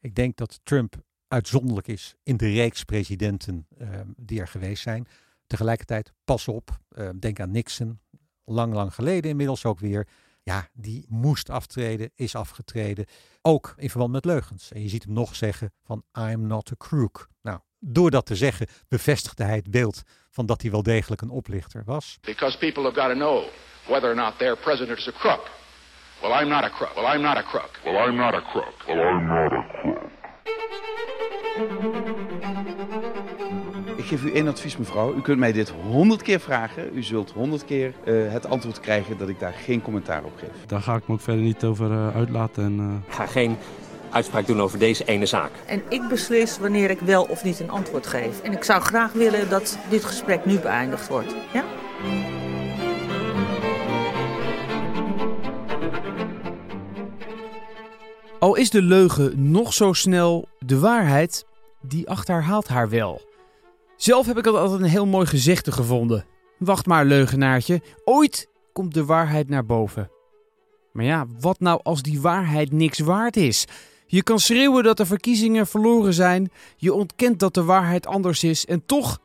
Ik denk dat Trump uitzonderlijk is in de reeks presidenten ehm, die er geweest zijn. Tegelijkertijd, pas op, ehm, denk aan Nixon, lang, lang geleden inmiddels ook weer. Ja, die moest aftreden, is afgetreden. Ook in verband met leugens. En je ziet hem nog zeggen van I'm not a crook. Nou, door dat te zeggen bevestigde hij het beeld van dat hij wel degelijk een oplichter was. Because people have got to know whether or not their president is a crook. Well, I'm not a crook. Well, I'm not a crook. Well, I'm not a crook. Well, I'm not a crook. Ik geef u één advies, mevrouw. U kunt mij dit honderd keer vragen. U zult honderd keer uh, het antwoord krijgen dat ik daar geen commentaar op geef. Daar ga ik me ook verder niet over uh, uitlaten. En, uh... Ik ga geen uitspraak doen over deze ene zaak. En ik beslis wanneer ik wel of niet een antwoord geef. En ik zou graag willen dat dit gesprek nu beëindigd wordt. Ja? Al is de leugen nog zo snel, de waarheid, die achterhaalt haar wel. Zelf heb ik altijd een heel mooi gezegde gevonden. Wacht maar, leugenaartje, ooit komt de waarheid naar boven. Maar ja, wat nou als die waarheid niks waard is? Je kan schreeuwen dat de verkiezingen verloren zijn, je ontkent dat de waarheid anders is en toch,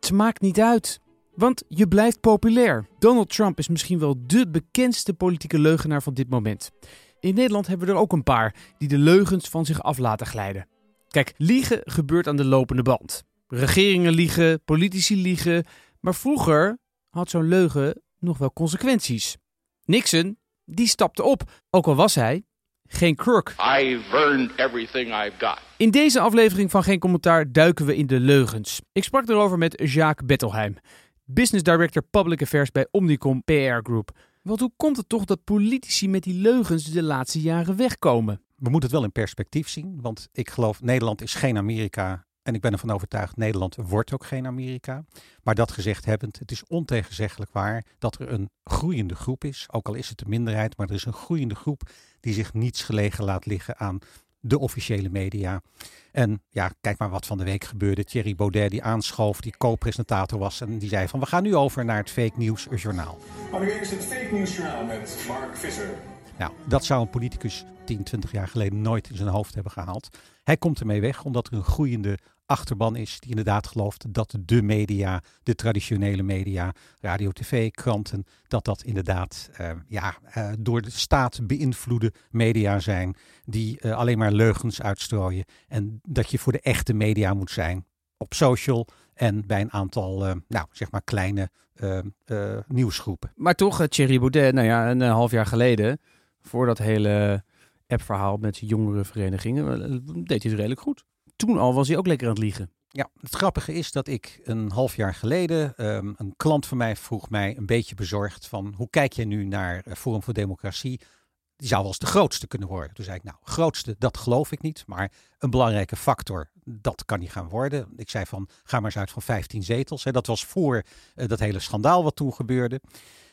het maakt niet uit. Want je blijft populair. Donald Trump is misschien wel de bekendste politieke leugenaar van dit moment. In Nederland hebben we er ook een paar die de leugens van zich af laten glijden. Kijk, liegen gebeurt aan de lopende band. Regeringen liegen, politici liegen, maar vroeger had zo'n leugen nog wel consequenties. Nixon, die stapte op, ook al was hij geen crook. I've earned everything I've got. In deze aflevering van Geen Commentaar duiken we in de leugens. Ik sprak erover met Jacques Bettelheim, Business Director Public Affairs bij Omnicom PR Group. Want hoe komt het toch dat politici met die leugens de laatste jaren wegkomen? We moeten het wel in perspectief zien, want ik geloof Nederland is geen Amerika en ik ben ervan overtuigd, Nederland wordt ook geen Amerika. Maar dat gezegd hebbend, het is ontegenzeggelijk waar dat er een groeiende groep is. Ook al is het een minderheid, maar er is een groeiende groep die zich niets gelegen laat liggen aan de officiële media. En ja, kijk maar wat van de week gebeurde. Thierry Baudet die aanschoof, die co-presentator was. En die zei van, we gaan nu over naar het fake news journaal. Maar nu is het fake news journaal met Mark Visser. Nou, dat zou een politicus 10, 20 jaar geleden nooit in zijn hoofd hebben gehaald. Hij komt ermee weg omdat er een groeiende achterban is die inderdaad gelooft dat de media, de traditionele media, radio, tv, kranten, dat dat inderdaad uh, ja, uh, door de staat beïnvloede media zijn die uh, alleen maar leugens uitstrooien en dat je voor de echte media moet zijn op social en bij een aantal, nou zeg maar kleine nieuwsgroepen. Maar toch, Thierry Baudet, nou ja, een half jaar geleden, voor dat hele appverhaal met jongere verenigingen, deed hij het redelijk goed toen al was hij ook lekker aan het liegen. Ja, het grappige is dat ik een half jaar geleden, um, een klant van mij vroeg mij een beetje bezorgd van hoe kijk je nu naar Forum voor Democratie? Die zou wel eens de grootste kunnen worden. Toen zei ik, nou, grootste, dat geloof ik niet. Maar een belangrijke factor, dat kan niet gaan worden. Ik zei van, ga maar eens uit van 15 zetels. Dat was voor uh, dat hele schandaal wat toen gebeurde.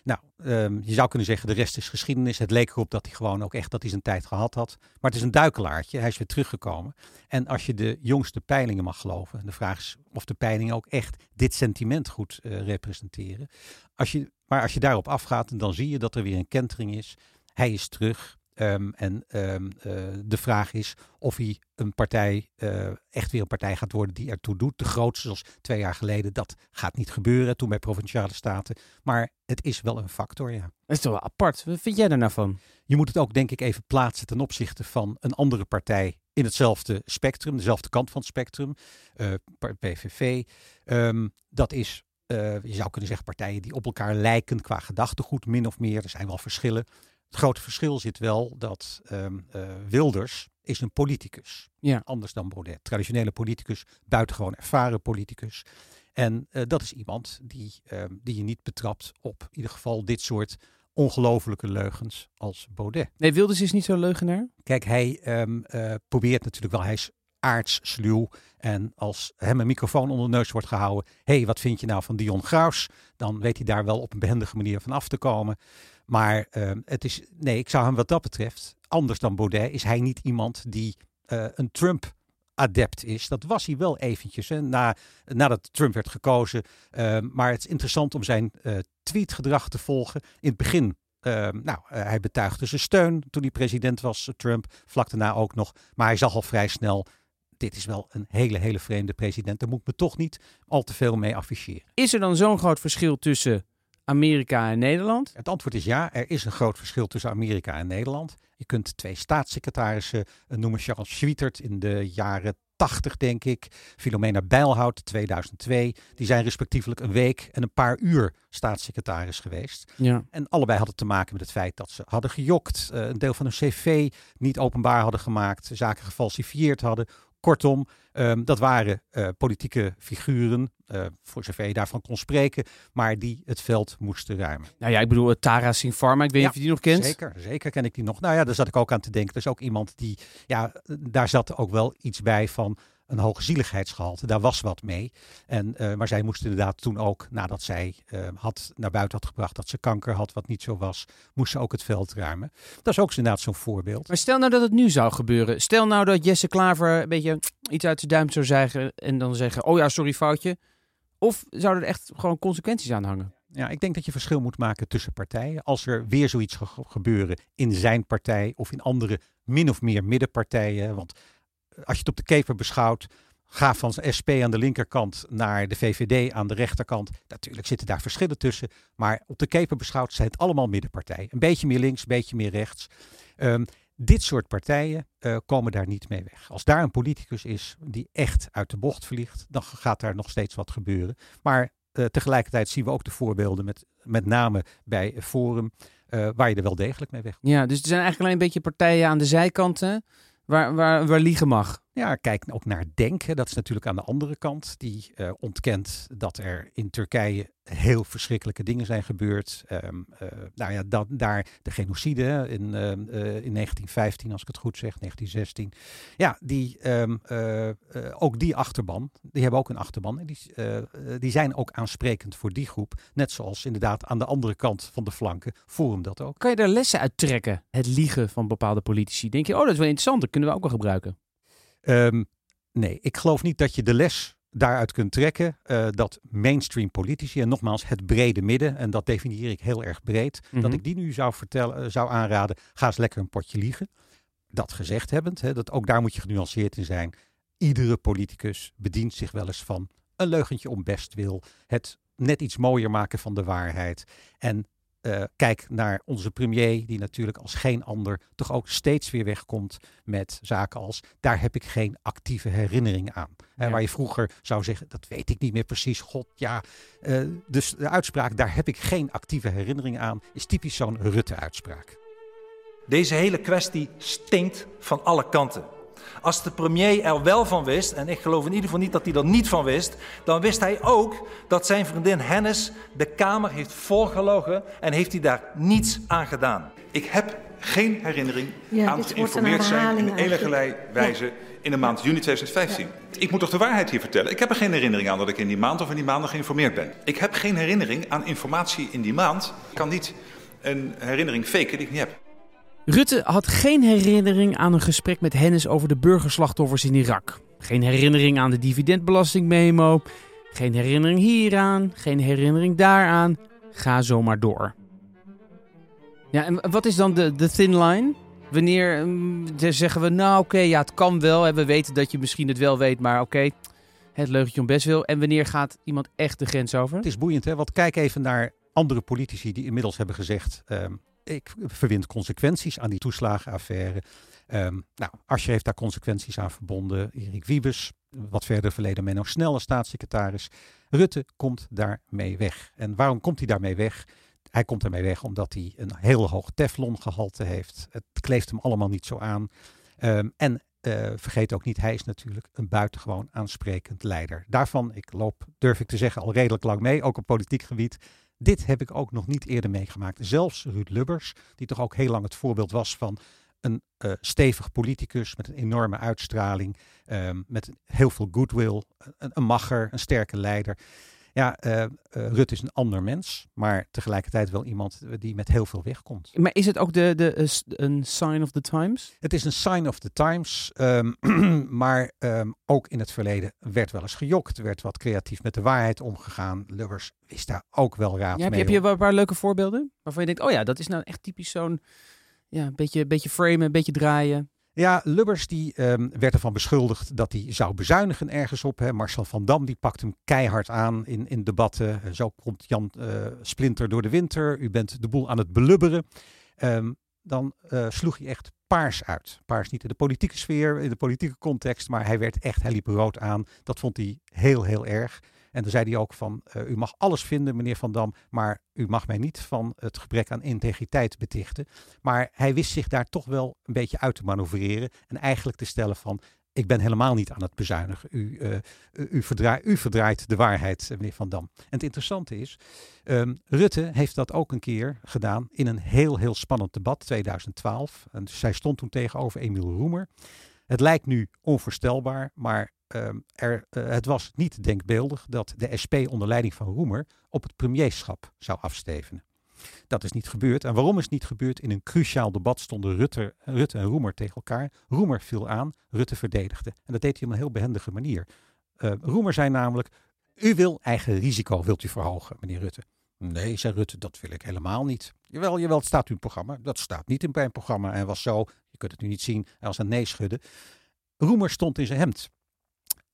Nou, um, je zou kunnen zeggen de rest is geschiedenis. Het leek erop dat hij gewoon ook echt dat hij zijn tijd gehad had. Maar het is een duikelaartje. Hij is weer teruggekomen. En als je de jongste peilingen mag geloven. De vraag is of de peilingen ook echt dit sentiment goed uh, representeren. Als je, maar als je daarop afgaat, dan zie je dat er weer een kentering is. Hij is terug. Um, en um, uh, de vraag is of hij een partij, uh, echt weer een partij gaat worden die ertoe doet. De grootste, zoals twee jaar geleden, dat gaat niet gebeuren toen bij Provinciale Staten. Maar het is wel een factor, ja. Dat is toch wel apart. Wat vind jij daar nou van? Je moet het ook, denk ik, even plaatsen ten opzichte van een andere partij in hetzelfde spectrum, dezelfde kant van het spectrum, uh, PVV. Um, dat is uh, je zou kunnen zeggen partijen die op elkaar lijken qua gedachtegoed, min of meer. Er zijn wel verschillen. Het grote verschil zit wel dat um, uh, Wilders is een politicus. Ja. Anders dan Baudet. Traditionele politicus, buitengewoon ervaren politicus. En uh, dat is iemand die, um, die je niet betrapt op in ieder geval dit soort ongelofelijke leugens als Baudet. Nee, Wilders is niet zo'n leugenaar? Kijk, hij um, uh, probeert natuurlijk wel, hij is aardssluw. En als hem een microfoon onder de neus wordt gehouden, hé, hey, wat vind je nou van Dion Graus? Dan weet hij daar wel op een behendige manier van af te komen. Maar uh, het is, nee, ik zou hem wat dat betreft, anders dan Baudet, is hij niet iemand die uh, een Trump adept is. Dat was hij wel eventjes, na, nadat Trump werd gekozen. Uh, maar het is interessant om zijn tweetgedrag te volgen. In het begin Ehm, nou, eh, hij betuigde zijn steun toen hij president was, eh, Trump, vlak daarna ook nog. Maar hij zag al vrij snel, dit is wel een hele, hele vreemde president. Daar moet ik me toch niet al te veel mee afficheren. Is er dan zo'n groot verschil tussen Amerika en Nederland? Het antwoord is ja, er is een groot verschil tussen Amerika en Nederland. Je kunt twee staatssecretarissen eh, noemen. Charles Schwietert in de jaren 80, denk ik. Filomena Bijlhout, 2002. Die zijn respectievelijk een week en een paar uur staatssecretaris geweest. Ja. En allebei hadden te maken met het feit dat ze hadden gejokt. eh, een deel van hun cv niet openbaar hadden gemaakt. Zaken gefalsifieerd hadden. Kortom, ehm, dat waren eh, politieke figuren, eh, voor zover je daarvan kon spreken, maar die het veld moesten ruimen. Nou ja, ik bedoel, eh, Tara Singh Pharma, ik weet niet Ja, of je die nog kent. Zeker, zeker ken ik die nog. Nou ja, daar zat ik ook aan te denken. Er is ook iemand die, ja, daar zat ook wel iets bij van een hoge zieligheidsgehalte. Daar was wat mee. En, eh, maar zij moest inderdaad toen ook, nadat zij eh, had, naar buiten had gebracht dat ze kanker had, wat niet zo was, moest ze ook het veld ruimen. Dat is ook inderdaad zo'n voorbeeld. Maar stel nou dat het nu zou gebeuren. Stel nou dat Jesse Klaver een beetje iets uit zijn duim zou zeggen en dan zeggen, oh ja, sorry foutje. Of zouden er echt gewoon consequenties aan hangen? Ja, ik denk dat je verschil moet maken tussen partijen. Als er weer zoiets gaat gebeuren in zijn partij of in andere min of meer middenpartijen. Want als je het op de keper beschouwt, ga van SP aan de linkerkant naar de VVD aan de rechterkant. Natuurlijk zitten daar verschillen tussen. Maar op de keper beschouwd zijn het allemaal middenpartijen. Een beetje meer links, een beetje meer rechts. Ehm, dit soort partijen eh, komen daar niet mee weg. Als daar een politicus is die echt uit de bocht vliegt, dan gaat daar nog steeds wat gebeuren. Maar eh, tegelijkertijd zien we ook de voorbeelden, met, met name bij Forum, eh, waar je er wel degelijk mee weg. Ja, dus er zijn eigenlijk alleen een beetje partijen aan de zijkanten waar, waar, waar liegen mag. Ja, kijk ook naar Denk. hè. Dat is natuurlijk aan de andere kant. Die eh, ontkent dat er in Turkije heel verschrikkelijke dingen zijn gebeurd. Eh, nou ja, dat, daar de genocide in, eh, in 1915, als ik het goed zeg, 1916. Ja, die, ehm, eh, eh, ook die achterban, die hebben ook een achterban. Die, die zijn ook aansprekend voor die groep. Net zoals inderdaad aan de andere kant van de flanken Forum dat ook. Kan je daar lessen uit trekken? Het liegen van bepaalde politici. Denk je, oh dat is wel interessant, dat kunnen we ook wel gebruiken. Ehm, nee, ik geloof niet dat je de les daaruit kunt trekken eh, dat mainstream politici, en nogmaals het brede midden, en dat definieer ik heel erg breed, Mhm. dat ik die nu zou, vertellen, eh, zou aanraden, ga eens lekker een potje liegen. Dat gezegd hebbend, hè, dat ook daar moet je genuanceerd in zijn. Iedere politicus bedient zich wel eens van een leugentje om bestwil, het net iets mooier maken van de waarheid. En eh, kijk naar onze premier, die natuurlijk als geen ander toch ook steeds weer wegkomt met zaken als daar heb ik geen actieve herinnering aan. Hè, Ja. waar je vroeger zou zeggen, dat weet ik niet meer precies. God, ja. Eh, dus de uitspraak, daar heb ik geen actieve herinnering aan, is typisch zo'n Rutte-uitspraak. Deze hele kwestie stinkt van alle kanten. Als de premier er wel van wist, en ik geloof in ieder geval niet dat hij er niet van wist, dan wist hij ook dat zijn vriendin Hennis de Kamer heeft volgelogen en heeft hij daar niets aan gedaan. Ik heb geen herinnering Ja, aan geïnformeerd zijn in enige wijze in de maand juni 2015. Ik moet toch de waarheid hier vertellen? Ik heb er geen herinnering aan dat ik in die maand of in die maanden geïnformeerd ben. Ik heb geen herinnering aan informatie in die maand. Ik kan niet een herinnering faken die ik niet heb. Rutte had geen herinnering aan een gesprek met Hennis over de burgerslachtoffers in Irak. Geen herinnering aan de dividendbelastingmemo. Geen herinnering hieraan. Geen herinnering daaraan. Ga zo maar door. Ja, en wat is dan de, de thin line? Wanneer mm, zeggen we, nou oké, ja, het kan wel. En we weten dat je misschien het wel weet, maar oké, het leugentje om best wil. En wanneer gaat iemand echt de grens over? Het is boeiend, hè? Want kijk even naar andere politici die inmiddels hebben gezegd: ehm, ik verwind consequenties aan die toeslagenaffaire. Ehm nou, Asscher heeft daar consequenties aan verbonden. Erik Wiebes, wat verder verleden Menno Snelle staatssecretaris. Rutte komt daarmee weg. En waarom komt hij daarmee weg? Hij komt daarmee weg omdat hij een heel hoog teflongehalte heeft. Het kleeft hem allemaal niet zo aan. Ehm, en eh, vergeet ook niet, hij is natuurlijk een buitengewoon aansprekend leider. Daarvan, ik loop, durf ik te zeggen, al redelijk lang mee, ook op politiek gebied. Dit heb ik ook nog niet eerder meegemaakt. Zelfs Ruud Lubbers, die toch ook heel lang het voorbeeld was van een eh, stevig politicus met een enorme uitstraling, ehm, met heel veel goodwill, een, een macher, een sterke leider. Ja, uh, uh, Rutte is een ander mens, maar tegelijkertijd wel iemand die met heel veel wegkomt. Maar is het ook de, de, een sign of the times? Het is een sign of the times, um, maar um, ook in het verleden werd wel eens gejokt, werd wat creatief met de waarheid omgegaan. Lubbers wist daar ook wel raad ja, heb mee. Je, heb je een paar leuke voorbeelden waarvan je denkt, oh ja, dat is nou echt typisch zo'n ja, beetje, beetje framen, een beetje draaien? Ja, Lubbers die um, werd ervan beschuldigd dat hij zou bezuinigen ergens op. Hè. Marcel van Dam die pakt hem keihard aan in, in debatten. Zo komt Jan uh, Splinter door de winter. U bent de boel aan het belubberen. Um, dan uh, sloeg hij echt paars uit. Paars niet in de politieke sfeer, in de politieke context, maar hij werd echt, hij liep rood aan. Dat vond hij heel, heel erg. En dan zei hij ook van, uh, u mag alles vinden, meneer Van Dam, maar u mag mij niet van het gebrek aan integriteit betichten. Maar hij wist zich daar toch wel een beetje uit te manoeuvreren en eigenlijk te stellen van, ik ben helemaal niet aan het bezuinigen. U, uh, u, u verdraait de waarheid, meneer Van Dam. En het interessante is, um, Rutte heeft dat ook een keer gedaan in een heel, heel spannend debat, 2012. En zij stond toen tegenover Emiel Roemer. Het lijkt nu onvoorstelbaar, maar um, er, uh, het was niet denkbeeldig dat de SP onder leiding van Roemer op het premierschap zou afstevenen. Dat is niet gebeurd. En waarom is het niet gebeurd? In een cruciaal debat stonden Rutte, Rutte en Roemer tegen elkaar. Roemer viel aan, Rutte verdedigde. En dat deed hij op een heel behendige manier. Uh, Roemer zei namelijk, u wil eigen risico, wilt u verhogen, meneer Rutte. Nee, zei Rutte, dat wil ik helemaal niet. Jawel, jawel, het staat in uw programma. Dat staat niet in mijn programma. En was zo, je kunt het nu niet zien, hij was een nee schudden. Roemer stond in zijn hemd.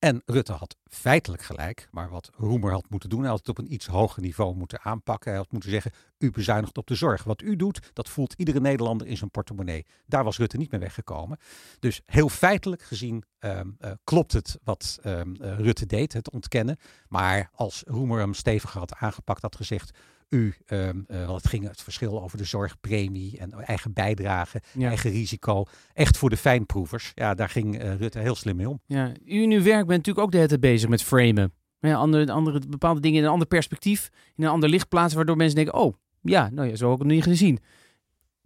En Rutte had feitelijk gelijk, maar wat Roemer had moeten doen, hij had het op een iets hoger niveau moeten aanpakken. Hij had moeten zeggen, u bezuinigt op de zorg. Wat u doet, dat voelt iedere Nederlander in zijn portemonnee. Daar was Rutte niet mee weggekomen. Dus heel feitelijk gezien um, uh, klopt het wat um, uh, Rutte deed, het ontkennen. Maar als Roemer hem steviger had aangepakt, had gezegd, u, um, uh, want het ging het verschil over de zorgpremie en eigen bijdrage, ja. eigen risico. Echt voor de fijnproevers. Ja, daar ging uh, Rutte heel slim mee om. Ja, u in uw werk bent natuurlijk ook de hele tijd bezig met framen. Ja, andere, andere, bepaalde dingen in een ander perspectief, in een ander licht plaatsen, waardoor mensen denken, oh, ja, nou ja, zo heb ik het niet gezien.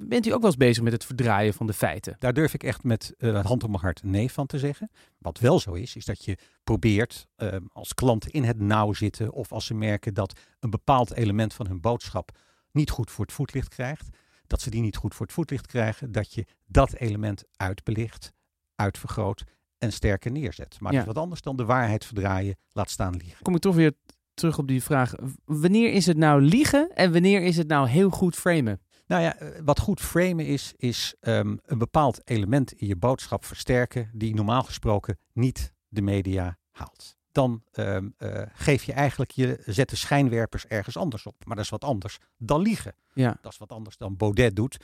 Bent u ook wel eens bezig met het verdraaien van de feiten? Daar durf ik echt met uh, hand op mijn hart nee van te zeggen. Wat wel zo is, is dat je probeert uh, als klanten in het nauw zitten of als ze merken dat een bepaald element van hun boodschap niet goed voor het voetlicht krijgt, dat ze die niet goed voor het voetlicht krijgen, dat je dat element uitbelicht, uitvergroot en sterker neerzet. Maar ja. dat is wat anders dan de waarheid verdraaien, laat staan liegen. Kom ik toch weer terug op die vraag. Wanneer is het nou liegen en wanneer is het nou heel goed framen? Nou ja, wat goed framen is, is um, een bepaald element in je boodschap versterken die normaal gesproken niet de media haalt. Dan um, uh, geef je eigenlijk, je zet de schijnwerpers ergens anders op. Maar dat is wat anders dan liegen. Ja. Dat is wat anders dan Baudet doet.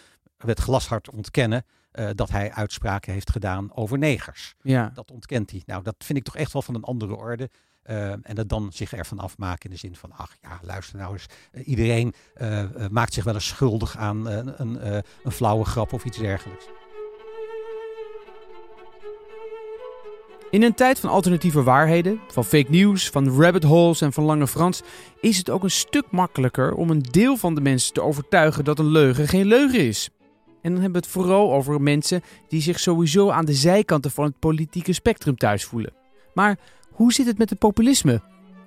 Met glashard ontkennen uh, dat hij uitspraken heeft gedaan over negers. Ja. Dat ontkent hij. Nou, dat vind ik toch echt wel van een andere orde. Uh, en dat dan zich ervan afmaken in de zin van, ach ja, luister nou eens, uh, iedereen maakt zich wel eens schuldig aan een, een, een flauwe grap of iets dergelijks. In een tijd van alternatieve waarheden, van fake news, van rabbit holes en van lange Frans, is het ook een stuk makkelijker om een deel van de mensen te overtuigen dat een leugen geen leugen is. En dan hebben we het vooral over mensen die zich sowieso aan de zijkanten van het politieke spectrum thuis voelen. Maar hoe zit het met het populisme?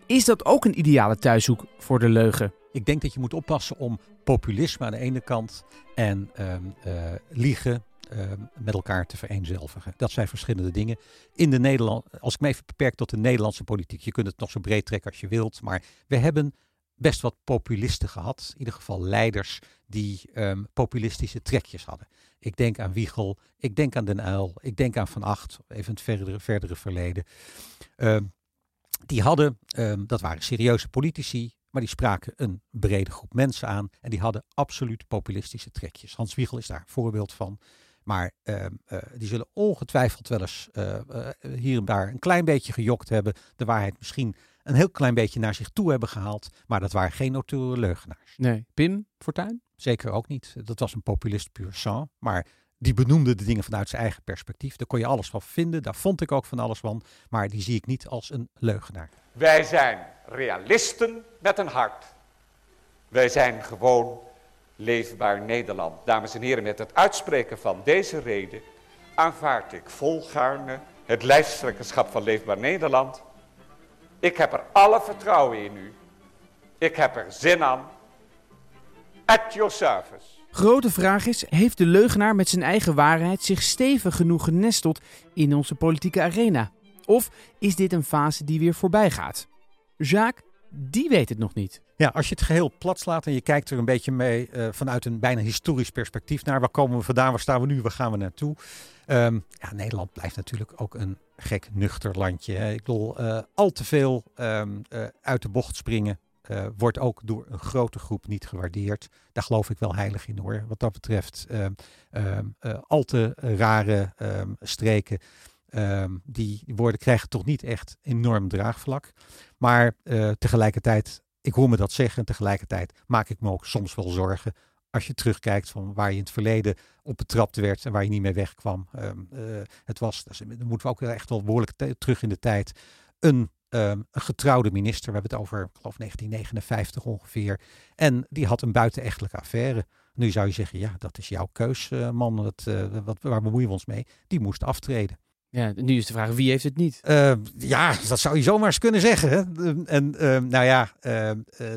Is dat ook een ideale thuishoek voor de leugen? Ik denk dat je moet oppassen om populisme aan de ene kant en um, uh, liegen uh, met elkaar te vereenzelvigen. Dat zijn verschillende dingen. In de Nederland, als ik me even beperk tot de Nederlandse politiek, je kunt het nog zo breed trekken als je wilt, maar we hebben best wat populisten gehad. In ieder geval leiders die um, populistische trekjes hadden. Ik denk aan Wiegel, ik denk aan Den Uyl, ik denk aan Van Acht, even het verdere, verdere verleden. Um, die hadden, um, dat waren serieuze politici, maar die spraken een brede groep mensen aan en die hadden absoluut populistische trekjes. Hans Wiegel is daar een voorbeeld van. Maar uh, die zullen ongetwijfeld wel eens uh, hier en daar een klein beetje gejokt hebben. De waarheid misschien een heel klein beetje naar zich toe hebben gehaald. Maar dat waren geen notoire leugenaars. Nee. Pim Fortuyn? Zeker ook niet. Dat was een populist puur sang. Maar die benoemde de dingen vanuit zijn eigen perspectief. Daar kon je alles van vinden. Daar vond ik ook van alles van. Maar die zie ik niet als een leugenaar. Wij zijn realisten met een hart. Wij zijn gewoon leefbaar Nederland. Dames en heren, met het uitspreken van deze reden aanvaard ik volgaarne het lijsttrekkerschap van Leefbaar Nederland. Ik heb er alle vertrouwen in u Ik heb er zin aan. At your service. Grote vraag is: heeft de leugenaar met zijn eigen waarheid zich stevig genoeg genesteld in onze politieke arena? Of is dit een fase die weer voorbij gaat? Jacques, die weet het nog niet. Ja, als je het geheel plat slaat en je kijkt er een beetje mee uh, vanuit een bijna historisch perspectief naar waar komen we vandaan, waar staan we nu, waar gaan we naartoe? Um, ja, Nederland blijft natuurlijk ook een gek nuchter landje. Ik bedoel, uh, al te veel um, uh, uit de bocht springen wordt ook door een grote groep niet gewaardeerd. Daar geloof ik wel heilig in hoor. Wat dat betreft uh, al te rare streken. die woorden krijgen toch niet echt enorm draagvlak. Maar uh, tegelijkertijd, ik hoor me dat zeggen. En tegelijkertijd maak ik me ook soms wel zorgen. Als je terugkijkt van waar je in het verleden op betrapt werd en waar je niet mee wegkwam. het was, dus, dan moeten we ook echt wel behoorlijk terug in de tijd. Een Um, een getrouwde minister. We hebben het over, ik geloof 1959 ongeveer. En die had een buitenechtelijke affaire. Nu zou je zeggen, ja, dat is jouw keus, uh, man. Wat, waar bemoeien we ons mee? Die moest aftreden. Ja, nu is de vraag, wie heeft het niet? Uh, ja, dat zou je zomaar eens kunnen zeggen. Hè? En nou ja,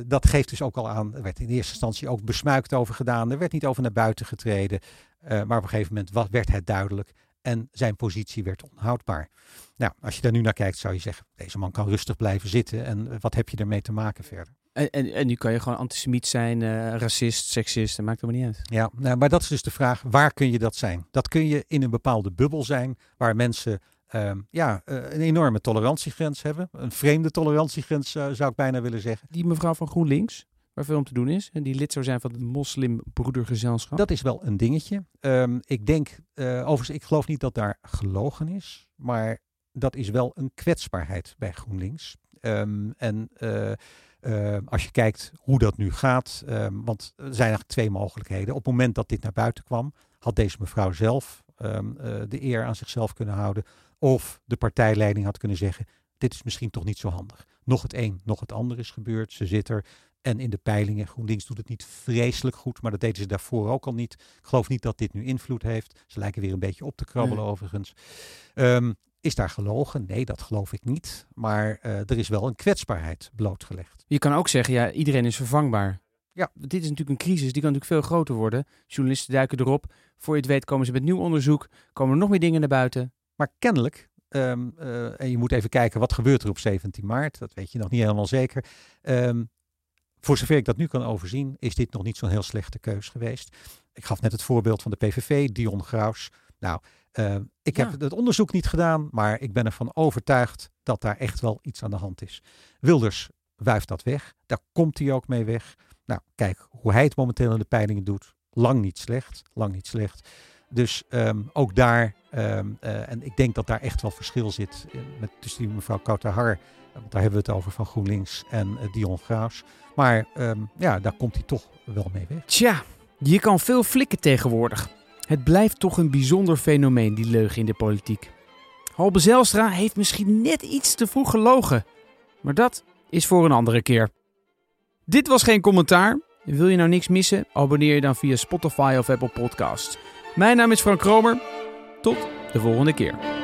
dat geeft dus ook al aan. Er werd in eerste instantie ook besmuikt over gedaan. Er werd niet over naar buiten getreden. maar op een gegeven moment werd het duidelijk. En zijn positie werd onhoudbaar. Nou, als je daar nu naar kijkt, zou je zeggen: deze man kan rustig blijven zitten. En wat heb je ermee te maken verder? En, en, en nu kan je gewoon antisemiet zijn, uh, racist, seksist, dat maakt maar niet uit. Ja, nou, maar dat is dus de vraag: waar kun je dat zijn? Dat kun je in een bepaalde bubbel zijn, waar mensen um, ja, uh, een enorme tolerantiegrens hebben. Een vreemde tolerantiegrens uh, zou ik bijna willen zeggen. Die mevrouw van GroenLinks, waar veel om te doen is. En die lid zou zijn van het moslimbroedergezelschap. Dat is wel een dingetje. Um, ik denk, overigens, ik geloof niet dat daar gelogen is. Maar dat is wel een kwetsbaarheid bij GroenLinks. Um, en uh, uh, als je kijkt hoe dat nu gaat, um, want er zijn eigenlijk twee mogelijkheden. Op het moment dat dit naar buiten kwam, had deze mevrouw zelf um, uh, de eer aan zichzelf kunnen houden. Of de partijleiding had kunnen zeggen, dit is misschien toch niet zo handig. Nog het een, nog het ander is gebeurd. Ze zit er. En in de peilingen, GroenLinks doet het niet vreselijk goed, maar dat deden ze daarvoor ook al niet. Ik geloof niet dat dit nu invloed heeft. Ze lijken weer een beetje op te krabbelen nee. overigens. Um, is daar gelogen? Nee, dat geloof ik niet. Maar uh, er is wel een kwetsbaarheid blootgelegd. Je kan ook zeggen, ja, iedereen is vervangbaar. Ja. Dit is natuurlijk een crisis, die kan natuurlijk veel groter worden. Journalisten duiken erop. Voor je het weet komen ze met nieuw onderzoek. Komen er nog meer dingen naar buiten. Maar kennelijk, um, uh, en je moet even kijken wat gebeurt er op 17 maart. Dat weet je nog niet helemaal zeker. Um, voor zover ik dat nu kan overzien, is dit nog niet zo'n heel slechte keus geweest. Ik gaf net het voorbeeld van de PVV, Dion Graus. Nou, uh, ik ja. heb het onderzoek niet gedaan, maar ik ben ervan overtuigd dat daar echt wel iets aan de hand is. Wilders wuift dat weg. Daar komt hij ook mee weg. Nou, kijk hoe hij het momenteel in de peilingen doet. Lang niet slecht. Lang niet slecht. Dus um, ook daar, um, uh, en ik denk dat daar echt wel verschil zit met, tussen die mevrouw Kautahar, want daar hebben we het over van GroenLinks en Dion Graus. Maar um, ja, daar komt hij toch wel mee weg. Tja, je kan veel flikken tegenwoordig. Het blijft toch een bijzonder fenomeen, die leugen in de politiek. Halbe Zijlstra heeft misschien net iets te vroeg gelogen. Maar dat is voor een andere keer. Dit was geen commentaar. Wil je nou niks missen? Abonneer je dan via Spotify of Apple Podcasts. Mijn naam is Frank Kromer. Tot de volgende keer.